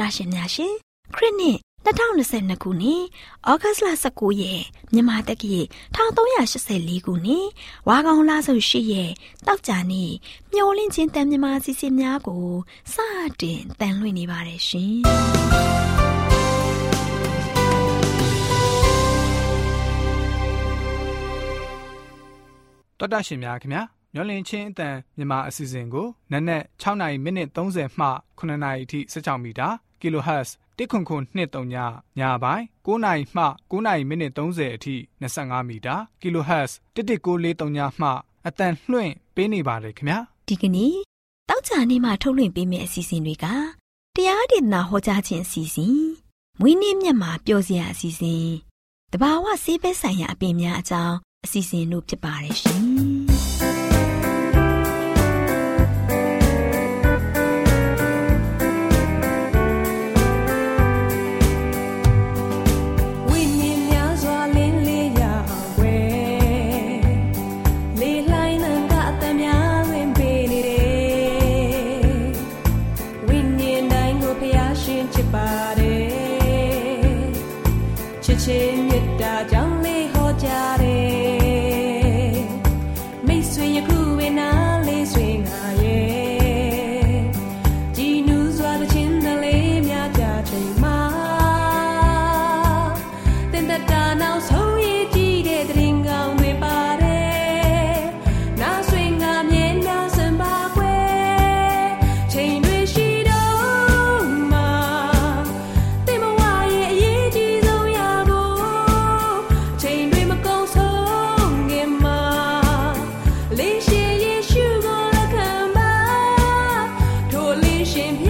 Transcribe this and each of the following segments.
တာရှင်များရှင်ခရစ်နှစ်2022ခုနှစ်ဩဂတ်လ19ရက်မြန်မာတက္ကရာ1384ခုနှစ်ဝါကောင်လဆု8ရက်တောက်ကြနေ့မျောလင့်ချင်းတန်မြမာစီစဉ်များကိုစတင်တန်လွှင့်နေပါတယ်ရှင်။တော်တာရှင်များခင်ဗျာမျောလင့်ချင်းအတန်မြန်မာအစီအစဉ်ကိုနက်နက်6နာရီမိနစ်30မှ9နာရီအထိစကြောင်းမီတာ kHz တစ်ခွန်ခွန်23ညညပိုင်း9နာရီမှ9နာရီမိနစ်30အထိ25မီတာ kHz 11943ညမှအတန်လွှင့်ပေးနေပါတယ်ခင်ဗျာဒီကနေ့တောက်ကြနေ့မှာထုတ်လွှင့်ပေးမယ့်အစီအစဉ်တွေကတရားဒေသနာဟောကြားခြင်းအစီအစဉ်မွေးနေ့မြတ်မှာပြောစရာအစီအစဉ်တဘာဝဆေးဘက်ဆိုင်ရာအပင်များအကြောင်းအစီအစဉ်တို့ဖြစ်ပါတယ်ရှင် shame.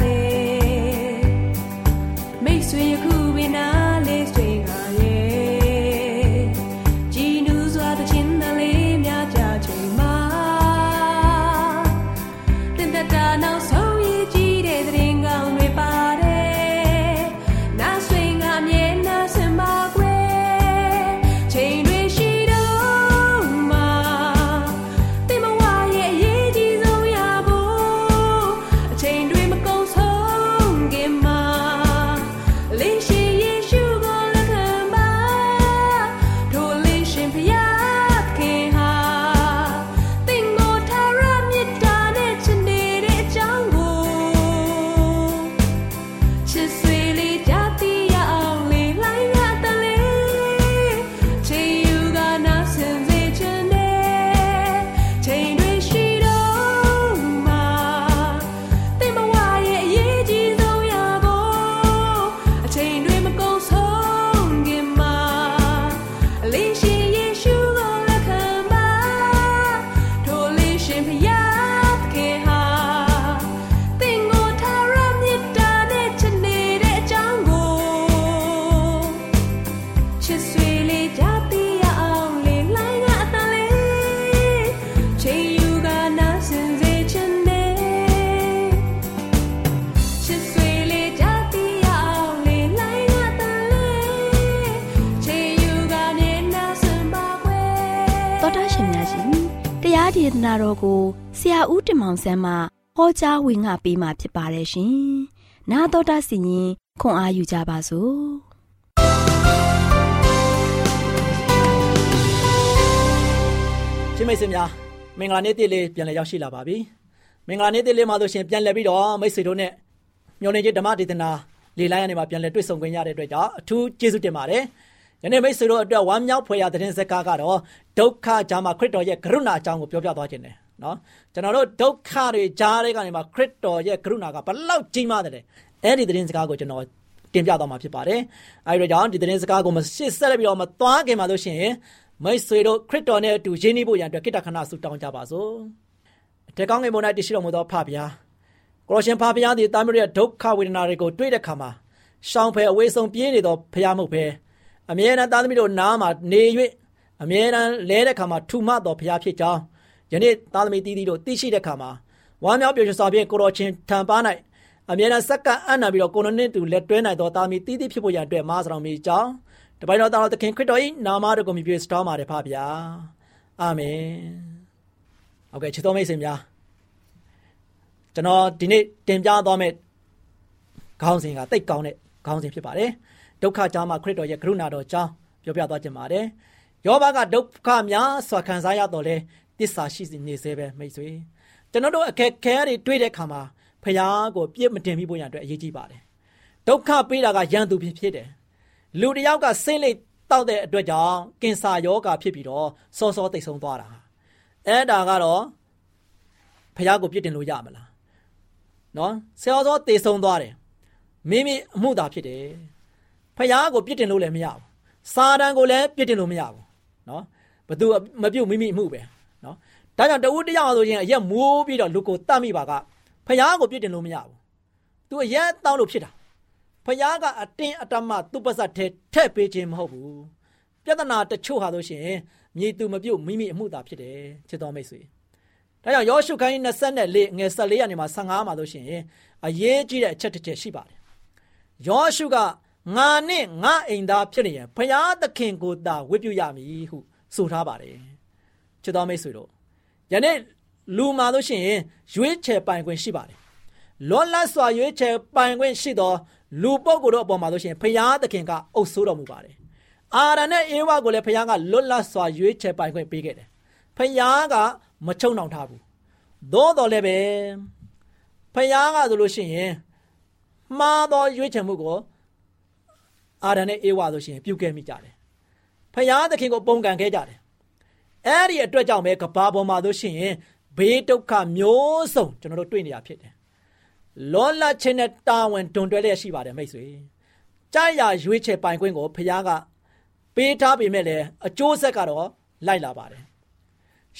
ေ ရာဦးတင်မောင်ဆန်းမှဟောကြားဝင်ငါပေးมาဖြစ်ပါတယ်ရှင်။나တော်တာစီရင်ခွန်အားယူကြပါစို့။ရှင်မိတ်ဆွေများ မင်္ဂလာနေ့တည်းလေးပြန်လည်ရောက်ရှိလာပါပြီမင်္ဂလာနေ့တည်းလေးမှာဆိုရှင်ပြန်လည်ပြီးတော့မိတ်ဆွေတို့နဲ့မျော်နေခြင်းဓမ္မဒေသနာလေလိုင်းအနေမှာပြန်လည်တွေ့ဆုံခွင့်ရတဲ့အတွက်ကြောင့်အထူးကျေးဇူးတင်ပါတယ်ယနေ့မိတ်ဆွေတို့အတွက်ဝမ်းမြောက်ဖွယ်ရာသတင်းစကားကတော့ဒုက္ခကြားမှာခရစ်တော်ရဲ့ကရုဏာအကြောင်းကိုပြောပြသွားခြင်းတယ် နော်ကျွန်တော်တို့ဒုက္ခတွေကြားတဲ့ကနေမှာခရစ်တော်ရဲ့ကရုဏာကဘလောက်ကြီးမားတယ်အဲ့ဒီသတင်းစကားကိုကျွန်တော်တင်ပြသွားမှာဖြစ်ပါတယ်အဲဒီတော့ကြောင့်ဒီသတင်းစကားကိုမရှစ်ဆက်ပြီးတော့မသွားခင်မှာလို့ရှိရင်မိတ်ဆွေတို့ခရစ်တော်နဲ့အတူရင်းနှီးဖို့ရန်အတွက်ကိတ္တခဏဆုတောင်းကြပါစို့အထက်ကောင်းငယ်ပေါ်၌တရှိတော်မူသောဖဖျားကိုရရှင်ဖဖျားသည်တာမရိယဒုက္ခဝေဒနာတွေကိုတွေ့တဲ့အခါမှာရှောင်းဖယ်အဝေးဆုံးပြေးနေသောဖျားမှုပဲအမြဲတမ်းသားသမီးတို့နားမှာနေ၍အမြဲတမ်းလဲတဲ့အခါမှာထူမတော်ဖျားဖြစ်ကြောင်း ယနေ့သားသမီးတီးတီးတို့သိရှိတဲ့အခါမှာဝမ်းမြောက်ပျော်ရွှင်စွာဖြင့်ကိုတော်ချင်းထံပါ၌အမြဲတမ်းစက္ကအံ့နာပြီးတော့ကိုရိုနစ်တူလက်တွဲနိုင်သောသားသမီးတီးတီးဖြစ်ဖို့ရန်အတွက်မားဆောင်မိကြောင်းတပိုင်တော်သားတော်သခင်ခရစ်တော်၏နာမတော်ကိုမြည်ပြစတောင်းပါတယ်ဖပါဗျာအာမင်ဟုတ်ကဲ့ချစ်တော်မိတ်ဆွေများကျွန်တော်ဒီနေ့တင်ပြသွားမယ့်ခေါင်းစဉ်ကတိတ်ကောင်းတဲ့ခေါင်းစဉ်ဖြစ်ပါတယ်ဒုက္ခကြားမှာခရစ်တော်ရဲ့ကရုဏာတော်ကြောင်းပြောပြသွားခြင်းပါတယ်ယောဘကဒုက္ခများစွာခံစားရတော့လဲ တစ္ဆာရှိနေစေပဲမိတ်ဆွေကျွန်တော်တို့အခက်ခဲတွေတွေ့တဲ့အခါမှာဖះကိုပြစ်မတင်မိဖို့ရအတွက်အရေးကြီးပါတယ်ဒုက္ခပေးတာကရန်သူဖြစ်ဖြစ်တယ်လူတယောက်ကစိတ်လိတ်တောက်တဲ့အတွက်ကြောင့်ကင်ဆာယောဂါဖြစ်ပြီးတော့စောစောသိဆုံးသွားတာအဲ့ဒါကတော့ဖះကိုပြစ်တင်လို့ရမလားနော်စောစောသိဆုံးသွားတယ်မိမိအမှုသာဖြစ်တယ်ဖះကိုပြစ်တင်လို့လည်းမရဘူးစာတန်ကိုလည်းပြစ်တင်လို့မရဘူးနော်ဘသူမပြုတ်မိမိအမှုပဲ နော်ဒါကြောင့်တဦးတယောက်ဆိုရင်အရက်မိုးပြီးတော့လူကိုတတ်မိပါကဖះကိုပြစ်တင်လို့မရဘူး။ तू အရက်တောင်းလို့ဖြစ်တာ။ဖះကအတင်းအတမသူ့ပါစထဲထက်ပေးခြင်းမဟုတ်ဘူး။ပြဿနာတချို့ဟာဆိုရှင်မြေသူမပြုတ်မိမိအမှုသာဖြစ်တယ်ချစ်တော်မိတ်ဆွေ။ဒါကြောင့်ယောရှုခိုင်း24ငယ်14ရာနေမှာ15မှာဆိုရှင်အရေးကြီးတဲ့အချက်တစ်ချက်ရှိပါတယ်။ယောရှုကငါနဲ့ငါအိမ်သားဖြစ်နေရင်ဖျားသခင်ကိုသာဝတ်ပြုရမည်ဟုဆိုထားပါတယ်။ ချစ်တော်မိတ်ဆွေတို့ယနေ့လူမှာလို့ရှိရင်ရွေးချယ်ပိုင်ခွင့်ရှိပါတယ်လောလတ်စွာရွေးချယ်ပိုင်ခွင့်ရှိသောလူပုဂ္ဂိုလ်တို့အပေါ်မှာလို့ရှိရင်ဖရာသခင်ကအုပ်ဆိုးတော်မူပါတယ်အာရနဲ့အေဝါကိုလည်းဖရာကလွတ်လပ်စွာရွေးချယ်ပိုင်ခွင့်ပေးခဲ့တယ်ဖရာကမချုံနှောင်ထားဘူးသို့တော်လည်းပဲဖရာကဆိုလို့ရှိရင်မှားသောရွေးချယ်မှုကိုအာရနဲ့အေဝါဆိုရှင်ပြုခဲ့မိကြတယ်ဖရာသခင်ကိုပုံကန်ခဲ့ကြတယ် အဲ့ဒီအတွက်ကြောင့်ပဲကဘာပေါ်မှာဆိုရှင်ဘေးဒုက္ခမျိုးစုံကျွန်တော်တို့တွေ့နေရဖြစ်တယ်လောလချင်းနဲ့တာဝန်တွန်တွဲလျက်ရှိပါတယ်မိတ်ဆွေကြာရရွေးချယ်ပိုင်ခွင့်ကိုဖခင်ကပေးထားပေမဲ့လည်းအကျိုးဆက်ကတော့လိုက်လာပါတယ်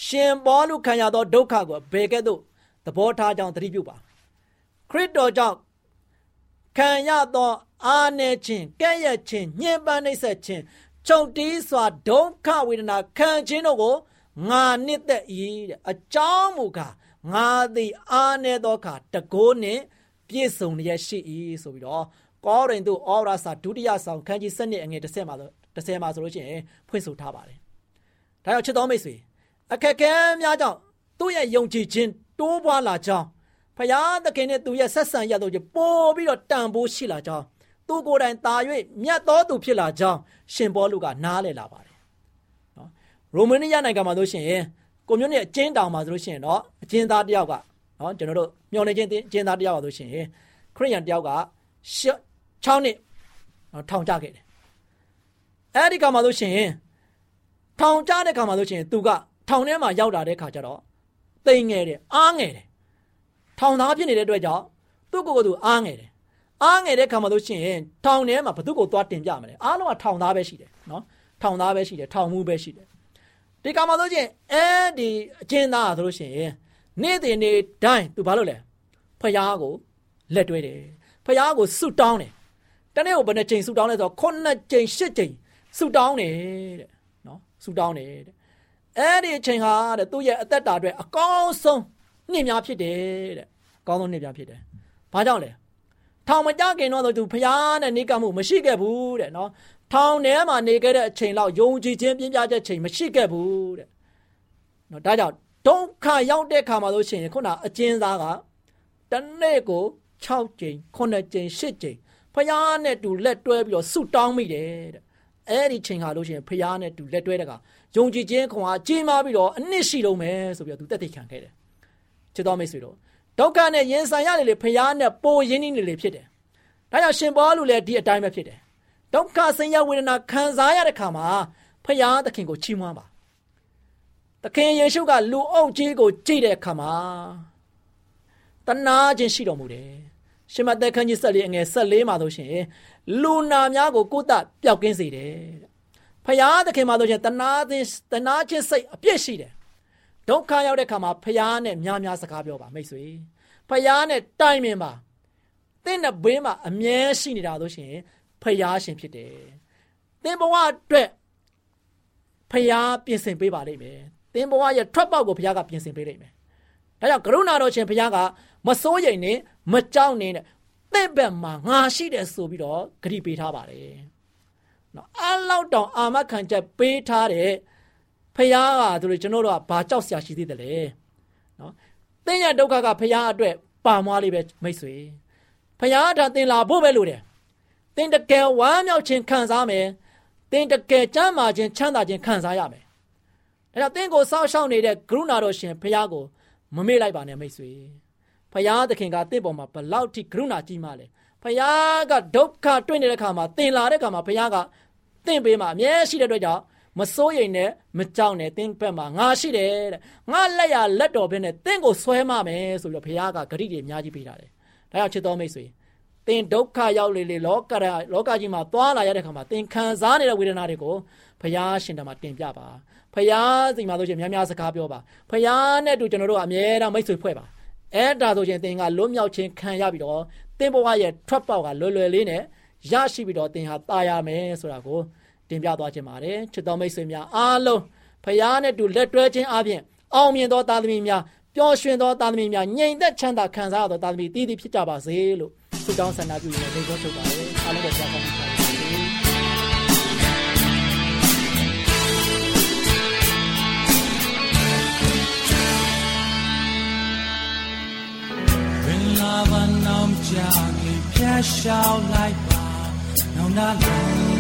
ရှင်ဘောလူခံရသောဒုက္ခကိုဘယ်ကဲ့သို့သဘောထားကြောင်းသတိပြုပါခရစ်တော်ကြောင့်ခံရသော အာနေခြင်းကဲ့ရဲ့ခြင်းညှဉ်းပန်းနှိပ်စက်ခြင်း ခြုံတီးစွာဒုက္ခဝေဒနာခံခြင်းတို့ကိုငါနှစ်သက်၏တဲ့အကြောင်းမူကားငါသည်အာနေသောအခါတကိုးနှင့်ပြည့်စုံရရှိ၏ဆိုပြီးတော့ကောရိန္သုဩဝါစာဒုတိယဆောင်ခန်းကြီး7အငယ်30မှာ30မှာဆိုလို့ရှိရင်ဖွင့်ဆိုထားပါတယ်။ဒါကြောင့်ချစ်တော်မိတ်ဆွေအခက်ခဲများကြောင့်သူ့ရဲ့ယုံကြည်ခြင်းတိုးပွားလာကြောင်းဖယားသခင်နဲ့သူရဲ့ဆက်ဆံရတော့ပို့ပြီးတော့တန်ဖိုးရှိလာကြောင်း သူကိုယ်တိုင်တာ၍မြတ်တော်သူဖြစ်လာကြောင်းရှင်ဘောလူကနားလည်လာပါတယ်ရိုမနီးယားနိုင်ငံမှာဆိုရှင်ကွန်မြူနတီအကျဉ်းတောင်မှာဆိုလို့ရှိရင်တော့အကျဉ်းသားတယောက်ကနော်ကျွန်တော်တို့မျောနေချင်းအကျဉ်းသားတယောက်ပါဆိုရှင်ခရိယန်တယောက်က6နှစ်ထောင်ကျခဲ့တယ်အဲ့ဒီကမှာဆိုရှင်ထောင်ကျတဲ့ကမှာဆိုရှင်သူကထောင်ထဲမှာရောက်လာတဲ့ခါကျတော့တိမ်ငယ်တယ်အားငယ်တယ်ထောင်သားဖြစ်နေတဲ့အတွက်ကြောင့်သူ့ကိုယ်ကိုယ်သူအားငယ်တယ် အားငယ်တဲ့ခါမှာဆိုရှင်ထောင်ထဲမှာဘသူ့ကိုသွားတင်ပြမလဲအားလုံးကထောင်သားပဲရှိတယ်နော်ထောင်သားပဲရှိတယ်ထောင်မှုပဲရှိတယ်ဒီကမှာဆိုချင်းအဲဒီအကျဉ်းသားဆိုလို့ရှိရင်နေ့တင်နေ့တိုင်းသူဘာလုပ်လဲဖယားကိုလက်တွဲတယ်ဖယားကိုဆုတောင်းတယ်တနေ့ကိုဘယ်နှချိန်ဆုတောင်းလဲဆိုတော့ခုနှစ်ချိန်ရှစ်ချိန်ဆုတောင်းတယ်တဲ့နော်ဆုတောင်းတယ်တဲ့အဲ့ဒီအချိန်ဟာတဲ့သူ့ရဲ့အသက်တာအတွက်အကောင်းဆုံးနှစ်များဖြစ်တယ်တဲ့အကောင်းဆုံးနှစ်များဖြစ်တယ်ဘာကြောင့်လဲ ထောင်မကြခင်တော့သူဖျားနဲ့နေကမှုမရှိခဲ့ဘူးတဲ့နော်ထောင်ထဲမှာနေခဲ့တဲ့အချိန်လောက်ယုံကြည်ခြင်းပြင်းပြချက်ချိန်မရှိခဲ့ဘူးတဲ့နော်ဒါကြောင့်ဒုက္ခရောက်တဲ့ခါမှာလို့ရှိရင်ခုနအကျဉ်းသားကတနေ့ကို6ကြိမ်9ကြိမ်10ကြိမ်ဖယားနဲ့တူလက်တွဲပြီးတော့ဆုတောင်းမိတယ်တဲ့အဲ့ဒီချိန်ဟာလို့ရှိရင်ဖခင်နဲ့တူလက်တွဲတဲ့ကယုံကြည်ခြင်းခွန်အားကြီးမားပြီးတော့အနှစ်ရှိလုံးမယ်ဆိုပြီးတော့သူတက်သိခံခဲ့တယ်ချစ်တော်မိတ်ဆွေတို့ ဒုက္ခနဲ့ရင်ဆိုင်ရလေလေဖခင်နဲ့ပိုရင်းနှီးနေလေဖြစ်တယ်ဒါကြောင့်ရှင်ဘောလူလည်းဒီအတိုင်းပဲဖြစ်တယ်ဒုက္ခဆင်းရဲဝေဒနာခံစားရတဲ့ခါမှာဖခင်သခင်ကိုချီးမွမ်းပါသခင်ယေရှုကလူအုပ်ကြီးကိုကြည့်တဲ့အခါမှာတနာခြင်းရှိတော်မူတယ်ရှင်မသက်ခန်းကြီးဆက်လေးအငယ်ဆက်လေးမှာဆိုရှင်လူနာများကိုကိုယ်တပျောက်ကင်းစေတယ်ဖယားသခင်မှာဆိုရှင်တနာခြင်းတနာခြင်းစိတ်အပြည့်ရှိတယ် ဒုက္ခရောက်တဲ့ခါမှာဖယားနဲ့များများစကားပြောပါမိတ်ဆွေဖယားနဲ့တိုင်ပင်ပါသင်တဲ့ဘေးမှာအမြဲရှိနေတာဆိုရှင်ဖယားရှင်ဖြစ်တယ်သင်ဘဝအတွက်ဖယားပြင်ဆင်ပေးပါလိမ့်မယ်သင်ဘဝရဲ့ထွက်ပေါက်ကိုဘုရားကပြင်ဆင်ပေးလိမ့်မယ်။ဒါကြောင့်ကရုဏာတော်ရှင်ဘုရားကမစိုးရိမ်နဲ့မကြောက်နဲ့သင့်ဘက်မှာငါရှိတယ်ဆိုပြီးတော့ဂရုပေးထားပါတယ်။နော်အလောက်တောင်အာမခံချက်ပေးထားတဲ့ ဖះကသူတို့ကျွန်တော်တို့ကဘာကြောက်စရာရှိသေးတယ်လဲ။နော်သင်ရဲ့ဒုက္ခကဖះအတွက်ပါမွားလေးပဲမိတ်ဆွေ။ဖះထာသင်လာဖို့ပဲလို့တယ်။သင်တကယ်ဝမ်းမြောက်ခြင်းခံစားမယ်။သင်တကယ်ကြမ်းမာခြင်းချမ်းသာခြင်းခံစားရမယ်။ဒါကြောင့်သင်ကိုစောင့်ရှောက်နေတဲ့ကရုဏာတော်ရှင်ဖះကိုမမေ့လိုက်ပါနဲ့မိတ်ဆွေဖယားသခင်ကတင့်ပေါ်မှာဘလောက်ထိကရုဏာကြီးမှလဲဖယားကဒုက္ခတွေ့နေတဲ့ခါမှာတင်လာတဲ့ခါမှာဖယားကတင့်ပေးမှာအမြဲရှိတဲ့အတွက်ကြောင့် မစိုးရိမ်နဲ့မကြောက်နဲ့တင်းဘက်မှာငါရှိတယ်တဲ့ငါလက်ရလက်တော်ဘက်နဲ့တင်းကိုဆွဲမမယ်ဆိုပြီးတော့ဘုရားကဂရိတွေအများကြီးပေးတာတယ်ဒါကြောင့်ချစ်တော်မိတ်ဆွေတင်းဒုက္ခရောက်လေလေလောကရလောကကြီးမှာသွားလာရတဲ့ခါမှာတင်းခံစားနေတဲ့ဝေဒနာတွေကိုဘုရားရှင်တော်မှာတင်ပြပါဖယားစီမှာဆိုရှင်များများစကားပြောပါဖယားနဲ့တူကျွန်တော်တို့ကအမြဲတမ်းမိတ်ဆွေဖွဲ့ပါအဲ့ဒါဆိုရှင်သင်ကလွတ်မြောက်ခြင်းခံရပြီးတော့သင်ဘဝရဲ့ထွက်ပေါက်ကလွယ်လွယ်လေးနဲ့ရရှိပြီးတော့သင်ဟာตายရမယ်ဆိုတာကို တင်ပြသွားခြင်းပါတယ်ချစ်တော်မိတ်ဆွေများအားလုံးဖယားနဲ့တူလက်တွဲခြင်းအပြင်အောင်မြင်သောသားသမီးများပျော်ရွှင်သောသားသမီးများငြိမ်သက်ချမ်းသာခံစားရသောသားသမီးတည်တည်ဖြစ်ကြပါစေလို့ဆုတောင်းဆန္ဒပြုရတဲ့ဒေသထုတ်ပါတယ်အားလုံးကိုကြောက်ပါကြပါစေဘာနောင်ကြနေဖြတ်ရှောက်လို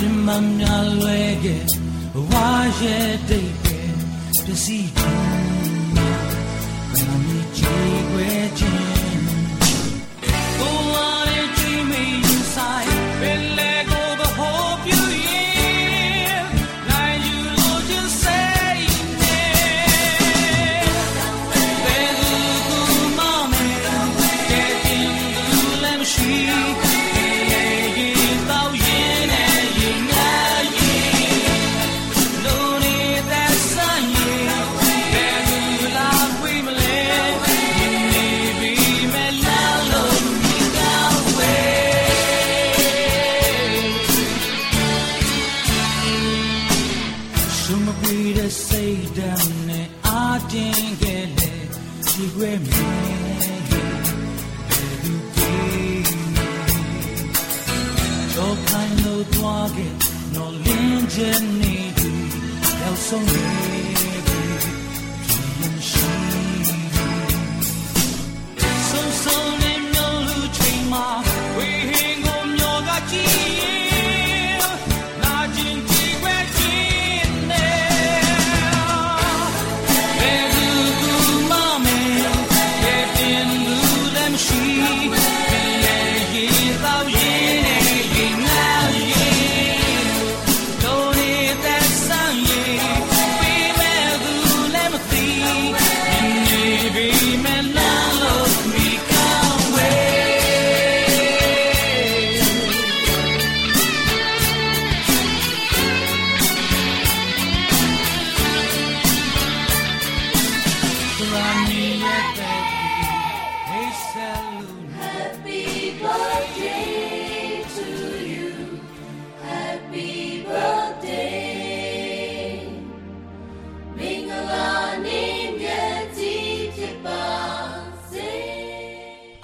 ပြမမြလွယ်ကဝါရဲ့ဒိတ်ပဲတစီချင်ဘယ်မှာကြည့်ွယ်ချင်း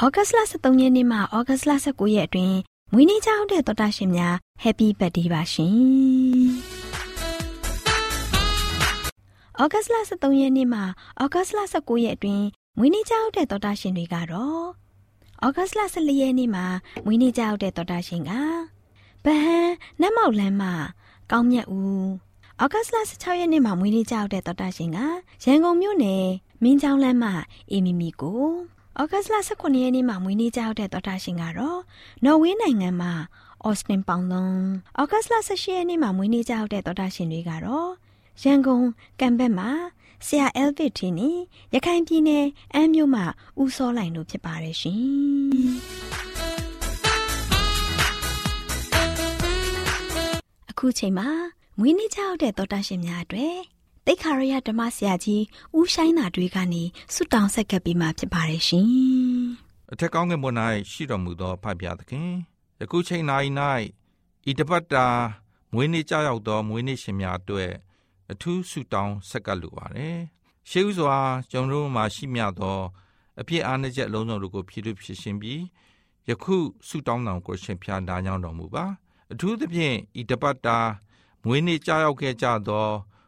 ဩဂတ်စ်လ23ရက်နေ့မှဩဂတ်စ်လ19ရက်အတွင်းမွေးနေ့ကြောင်းတဲ့တော်တာရှင်များ Happy Birthday ပါရှင်။ဩဂတ်စ်လ23ရက်နေ့မှဩဂတ်စ်လ19ရက်အတွင်းမွေးနေ့ကြောင်းတဲ့တော်တာရှင်တွေကတော့ဩဂတ်စ်လ14ရက်နေ့မှာမွေးနေ့ကြောက်တဲ့တော်တာရှင်ကဗဟန်းနတ်မောက်လမ်းမှာကောင်းမြတ်ဦးဩဂတ်စ်လ16ရက်နေ့မှာမွေးနေ့ကြောက်တဲ့တော်တာရှင်ကရန်ကုန်မြို့နယ်မင်းချောင်းလမ်းမှာအေမီမီကို ဩဂတ်စ်လ18ရက်နေ့မှာမွေးနေ့ကြောက်တဲ့တော်တာရှင်ကတော့နော်ဝေးနိုင်ငံမှာအော်စတင်ပေါင်လုံးဩဂတ်စ်လ18ရက်နေ့မှာမွေးနေ့ကြောက်တဲ့တော်တာရှင်တွေကတော့ရန်ကုန်ကံဘက်မှာဆရာအယ်ဗစ်ထင်းနီရခိုင်ပြည်နယ်အမ်းမြို့မှာဦးစောလိုင်တို့ဖြစ်ပါတယ်ရှင်အခုချိန်မှာမွေးနေ့ကြောက်တဲ့တော်တာရှင်များအတွက် တိတ်ခါရရဓမ္မဆရာကြီးဦးဆိုင်သာတွေကနေဆုတောင်းဆက်ကပ်ပြီးမှဖြစ်ပါတယ်ရှင်အထက်ကောင်းကင်ဘုံ၌ရှိတော်မူသောဖဖျားသခင်ယခုချိန်၌၌ဤတပတ်တာမွေးနေ့ကြောက်သောမွေးနေ့ရှင်များအတွက်အထူးဆုတောင်းဆက်ကပ်လိုပါတယ်ရှေးဥစွာကျွန်တော်တို့မှာရှိမြသောအပြစ်အားနည်းချက်အလုံးစုံတို့ကိုဖြည့်ထုတ်ဖြစ်ရှင်ပြီးယခုဆုတောင်းတော်ကိုရှင်ဖျားနားကြောင်းတော်မူပါအထူးသဖြင့်ဤတပတ်တာမွေးနေ့ကြောက်ခဲ့ကြသော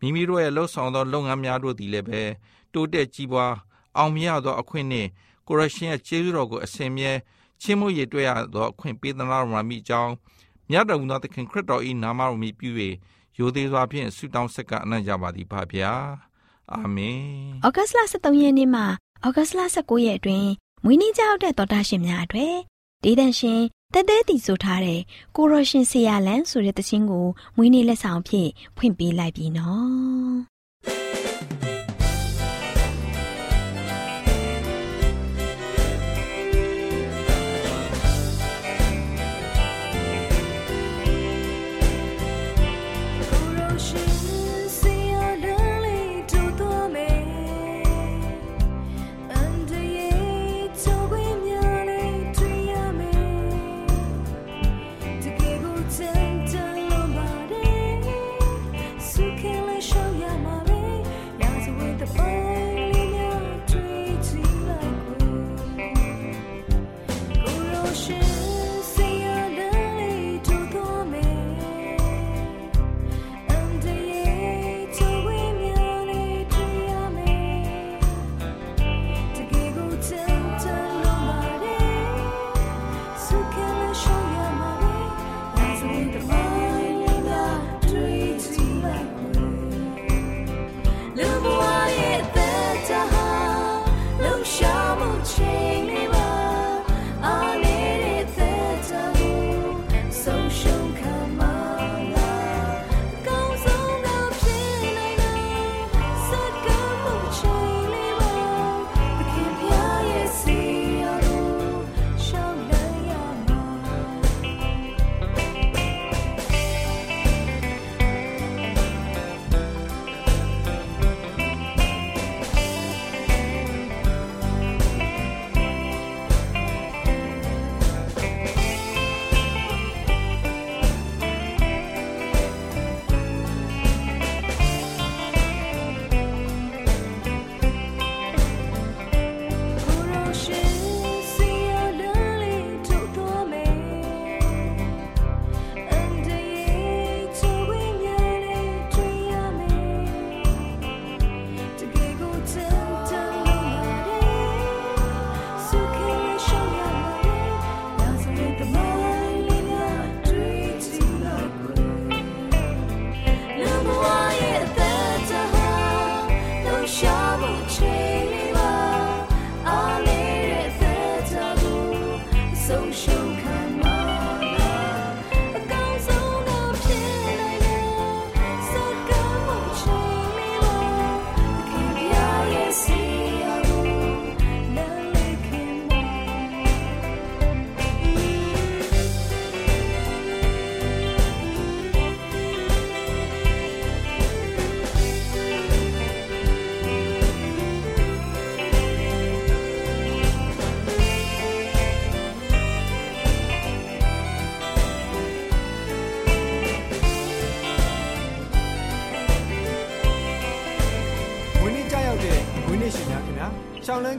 မိမိတို့ရဲ့လှုပ်ဆောင်သောလုပ်ငန်းများတို့သည်လည်းပဲတိုးတက်ကြီးပွားအောင်မြတ်သောအခွင့်နှင့်ကိုရရှင်ရဲ့ကျေးဇူးတော်ကိုအစဉ်မြဲချင်းမှုရတွေ့ရသောအခွင့်ပေးသနာတော်မှာမိကြောင်းမြတ်တော်မူသောသခင်ခရစ်တော်၏နာမတော်မြည်ပြု၍ရိုသေစွာဖြင့်ဆုတောင်းဆက်ကအနံ့ကြပါသည်ဖဗျာအာမင်ဩဂတ်လ23ရက်နေ့မှဩဂတ်လ19ရက်အတွင်းမွေးနေ့ကြောက်တဲ့တော်တာရှင်များအတွေ့ဒေသရှင် တဲတဲတီဆိုထားတဲ့ကိုရရှင်ဆရာလန်ဆိုတဲ့တခြင်းကိုမွေးနေ့လက်ဆောင်ဖြင့်ဖွင့်ပေးလိုက်ပြီနော်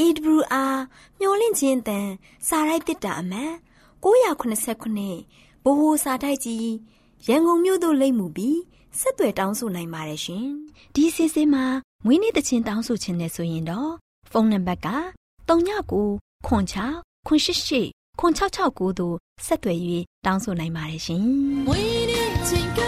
AWR မျော်လင့်ခြင်းတန်စာရိုက်တစ်တာအမှန်989ဘိုဟိုစာတိုက်ကြီးရန်ကုန်မြို့သို့လိမ့်မှုပြီးဆက်သွယ်တောင်းဆိုနိုင်ပါတယ်ရှင်ဒီအစီအစဉ်မှာမွေးနေ့တချင်းတောင်းဆိုခြင်းနဲ့ဆိုရင်တော့ဖုန်းနံပါတ်က39ခွန်6ခွန်88ခွန်669တို့ဆက်သွယ်၍တောင်းဆိုနိုင်ပါတယ်ရှင်။မွေးနေ့ချင်းကရောက်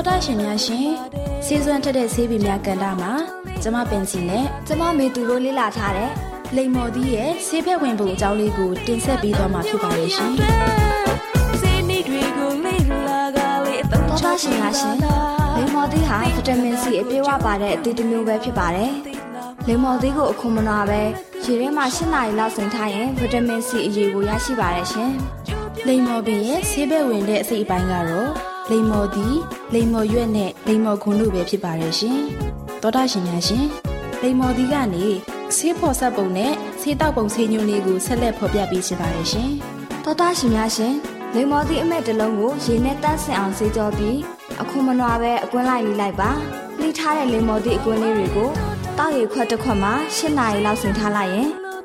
တော်တာရှင်များရှင်စီစွမ်းထက်တဲ့ဆေးပင်များကန်တာမှာကျမပင်စီနဲ့ကျမမေသူတို့လေ့လာထားတဲ့လိမ္မော်သီးရဲ့ဆေးဖက်ဝင်ပုံအကြောင်းလေးကိုတင်ဆက်ပေးသွားမှာဖြစ်ပါရဲ့ရှင်စေနေတွေကိုလေ့လာကလေးအသုံးတော်ချတာရှင်များရှင်လိမ္မော်သီးဟာဗီတာမင်စီအပြည့်အဝပါတဲ့အသီးတစ်မျိုးပဲဖြစ်ပါတယ်လိမ္မော်သီးကိုအခုမနာပဲရေထဲမှာ၈နာရီလောက်စိမ်ထားရင်ဗီတာမင်စီအရေးကိုရရှိပါတယ်ရှင်လိမ္မော်ပင်ရဲ့ဆေးဘက်ဝင်တဲ့အစိတ်အပိုင်းကတော့ လိမ္မော်သီးလိမ္မော်ရွက်နဲ့လိမ္မော်ခွန်တို့ပဲဖြစ်ပါတယ်ရှင်တော်တာရှင်များရှင်လိမ္မော်သီးကနေဆေးဖော်ဆက်ပုံနဲ့ဆေးတောက်ပုံဆေးညွှန်းလေးကိုဆက်လက်ဖော်ပြပေးချင်ပါတယ်ရှင်တော်တာရှင်များရှင်လိမ္မော်သီးအမက်တစ်လုံးကိုရေနဲ့တန့်စင်အောင်ဆေးကြောပြီးအခုမနွားပဲအကွင်းလိုက်လေးလိုက်ပါလှိထားတဲ့လိမ္မော်သီးအကွင်းလေးတွေကိုတောက်ရီခွက်တစ်ခွက်မှာ၈နာရီလောက်ဆင်ထားလိုက်ရင်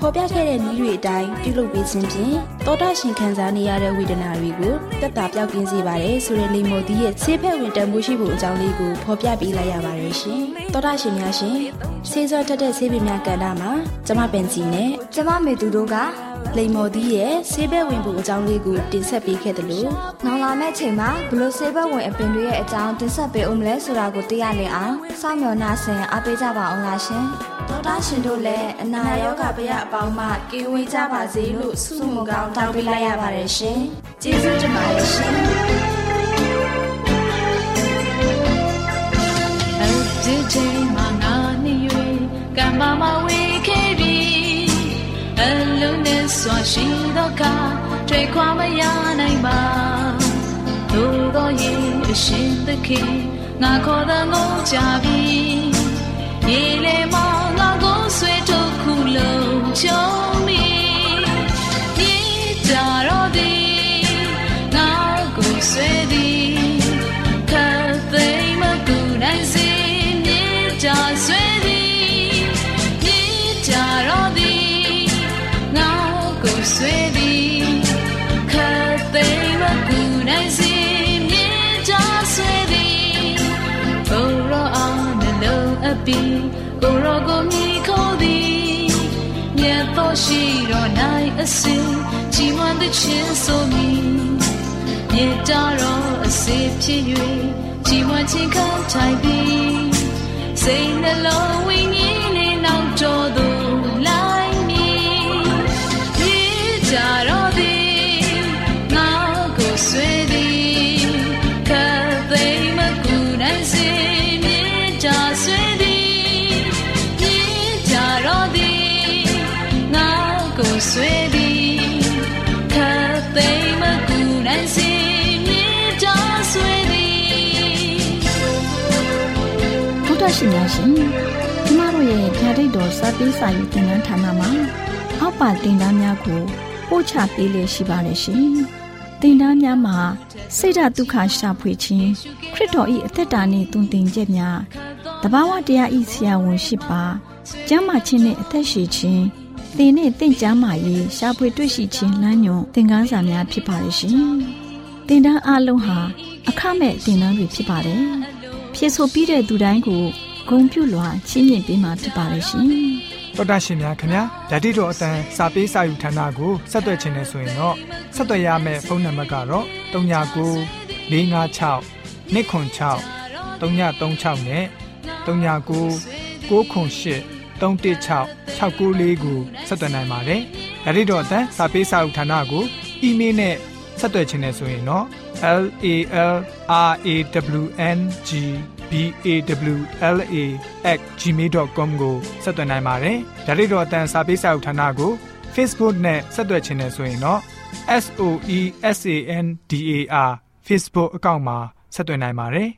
ဖော်ပြခဲ့တဲ့နည်းတွေအတိုင်းပြုလုပ်ပေးခြင်းဖြင့်တောတာရှင်ခံစားနေရတဲ့ဝေဒနာတွေကိုတက်တာပြောက်ကင်းစေပါတယ်ဆိုတဲ့လိမ္မော်သီးရဲ့ဆေးဖက်ဝင်တန်ဖိုးရှိဖို့အကြောင်းလေးကိုဖော်ပြပေးလိုက်ရပါတယ်ရှင်တောတာရှင်များရှင်ဆေးစောတက်တဲ့ဆေးပင်များကဏ္ဍမှာကျမပင်စီနဲ့ကျမမေသူတို့က လိမ္မော်သီးရဲ့ဆေးဘက်ဝင်ဖို့အကြောင်းလေးကိုတင်ဆက်ပေးခဲ့တယ်လို့နောက်လာမယ့်ချိန်မှာဘလို့ဆေးဘက်ဝင်အပင်တွေရဲ့အကြောင်းတင်ဆက်ပေးအောင်မလဲဆိုတာကိုသိရလင်အောင်စောင့်မျှော်နှာဆင်အားပေးကြပါအောင်လားရှင်ဒေါက်တာရှင်တို့လည်းအနာရောဂါပြရအပေါင်းမှကင်းဝေးကြပါစေလို့ဆုမွန်ကောင်းတောင်းပေးလိုက်ရပါတယ်ရှင်ကျေးဇူးတင်ပါတယ်ရှင်ဒီချိန်မှာငါနေ၍ကမ္မမဝေ စွာရှိတော့ကတွေ့ခွာမရနိုင်ပါတို့တော့ရဲ့အရှင်သခင်ငါခေါ်တဲ့ငိုကြပြီရေလေမောင်ငါကိုဆွေထုတ်ခုလုံးချုံ ပီကိုရောကိုမြည်ခေါ်သည်မြတ်တော်ရှိတော်နိုင်အစဉ်ကြီးမွန်တဲ့ချင်းဆိုမည်မြေတားတော်အစေဖြစ်၍ကြီးမွန်ချင်းခံထိုင်ပြီးစိတ်နှလုံးဝိညာဉ် တာရှင်များရှင်ကျမတို့ရဲ့ဓာတ်တော်စပေးစာယူတင်နန်းဌာနမှာအောက်ပါတင်ဒားများကိုပို့ချပေးလေရှိပါတယ်ရှင်တင်ဒားများမှာဆိဒ္ဓတုခရှာဖွေခြင်းခရစ်တော်၏အသက်တာနှင့်တုန်တင်ကြများတဘာဝတရားဤဆရာဝန်ရှိပါကျမ်းမာခြင်းနှင့်အသက်ရှိခြင်းသင်နဲ့တင့်ကြမာရေးရှားဖွေတွေ့ရှိခြင်းလမ်းညွန်သင်ခန်းစာများဖြစ်ပါရဲ့ရှင်။တင်ဒန်းအလုံးဟာအခမဲ့တင်ဒန်းတွေဖြစ်ပါတယ်။ ဖြစ်ဆိုပြီးတဲ့သူတိုင်းကိုဂုံပြုလွှာချင်းမြင့်ပေးမှာဖြစ်ပါရဲ့ရှင်။တော်တာရှင်များခင်ဗျာဓာတိတော်အတန်းစာပေးစာယူဌာနကိုဆက်သွယ်ခြင်းနဲ့ဆိုရင်တော့ဆက်သွယ်ရမယ့်ဖုန်းနံပါတ်ကတော့39 656 296 336နဲ့39 698 316 694ကိုဆက်သွင်းနိုင်ပါတယ်။ဒါ့အပြင်တော့အတန်းစာပေးစာဥထာဏာကိုအီးမေးလ်နဲ့ ဆက်သွယ်ခြင်းနဲ့ဆိုရင်တော့ l a l r a w n g b a w l a @gmail.com ကိုဆက်သွင်းနိုင်ပါတယ်။ဒါ့အပြင်တော့အတန်းစာပေးစာဥထာဏာကို Facebook နဲ့ဆက်သွယ်ခြင်းနဲ့ဆိုရင်တော့ s o e s a n d a r Facebook အကောင့်မှာဆက်သွင်းနိုင်ပါတယ်။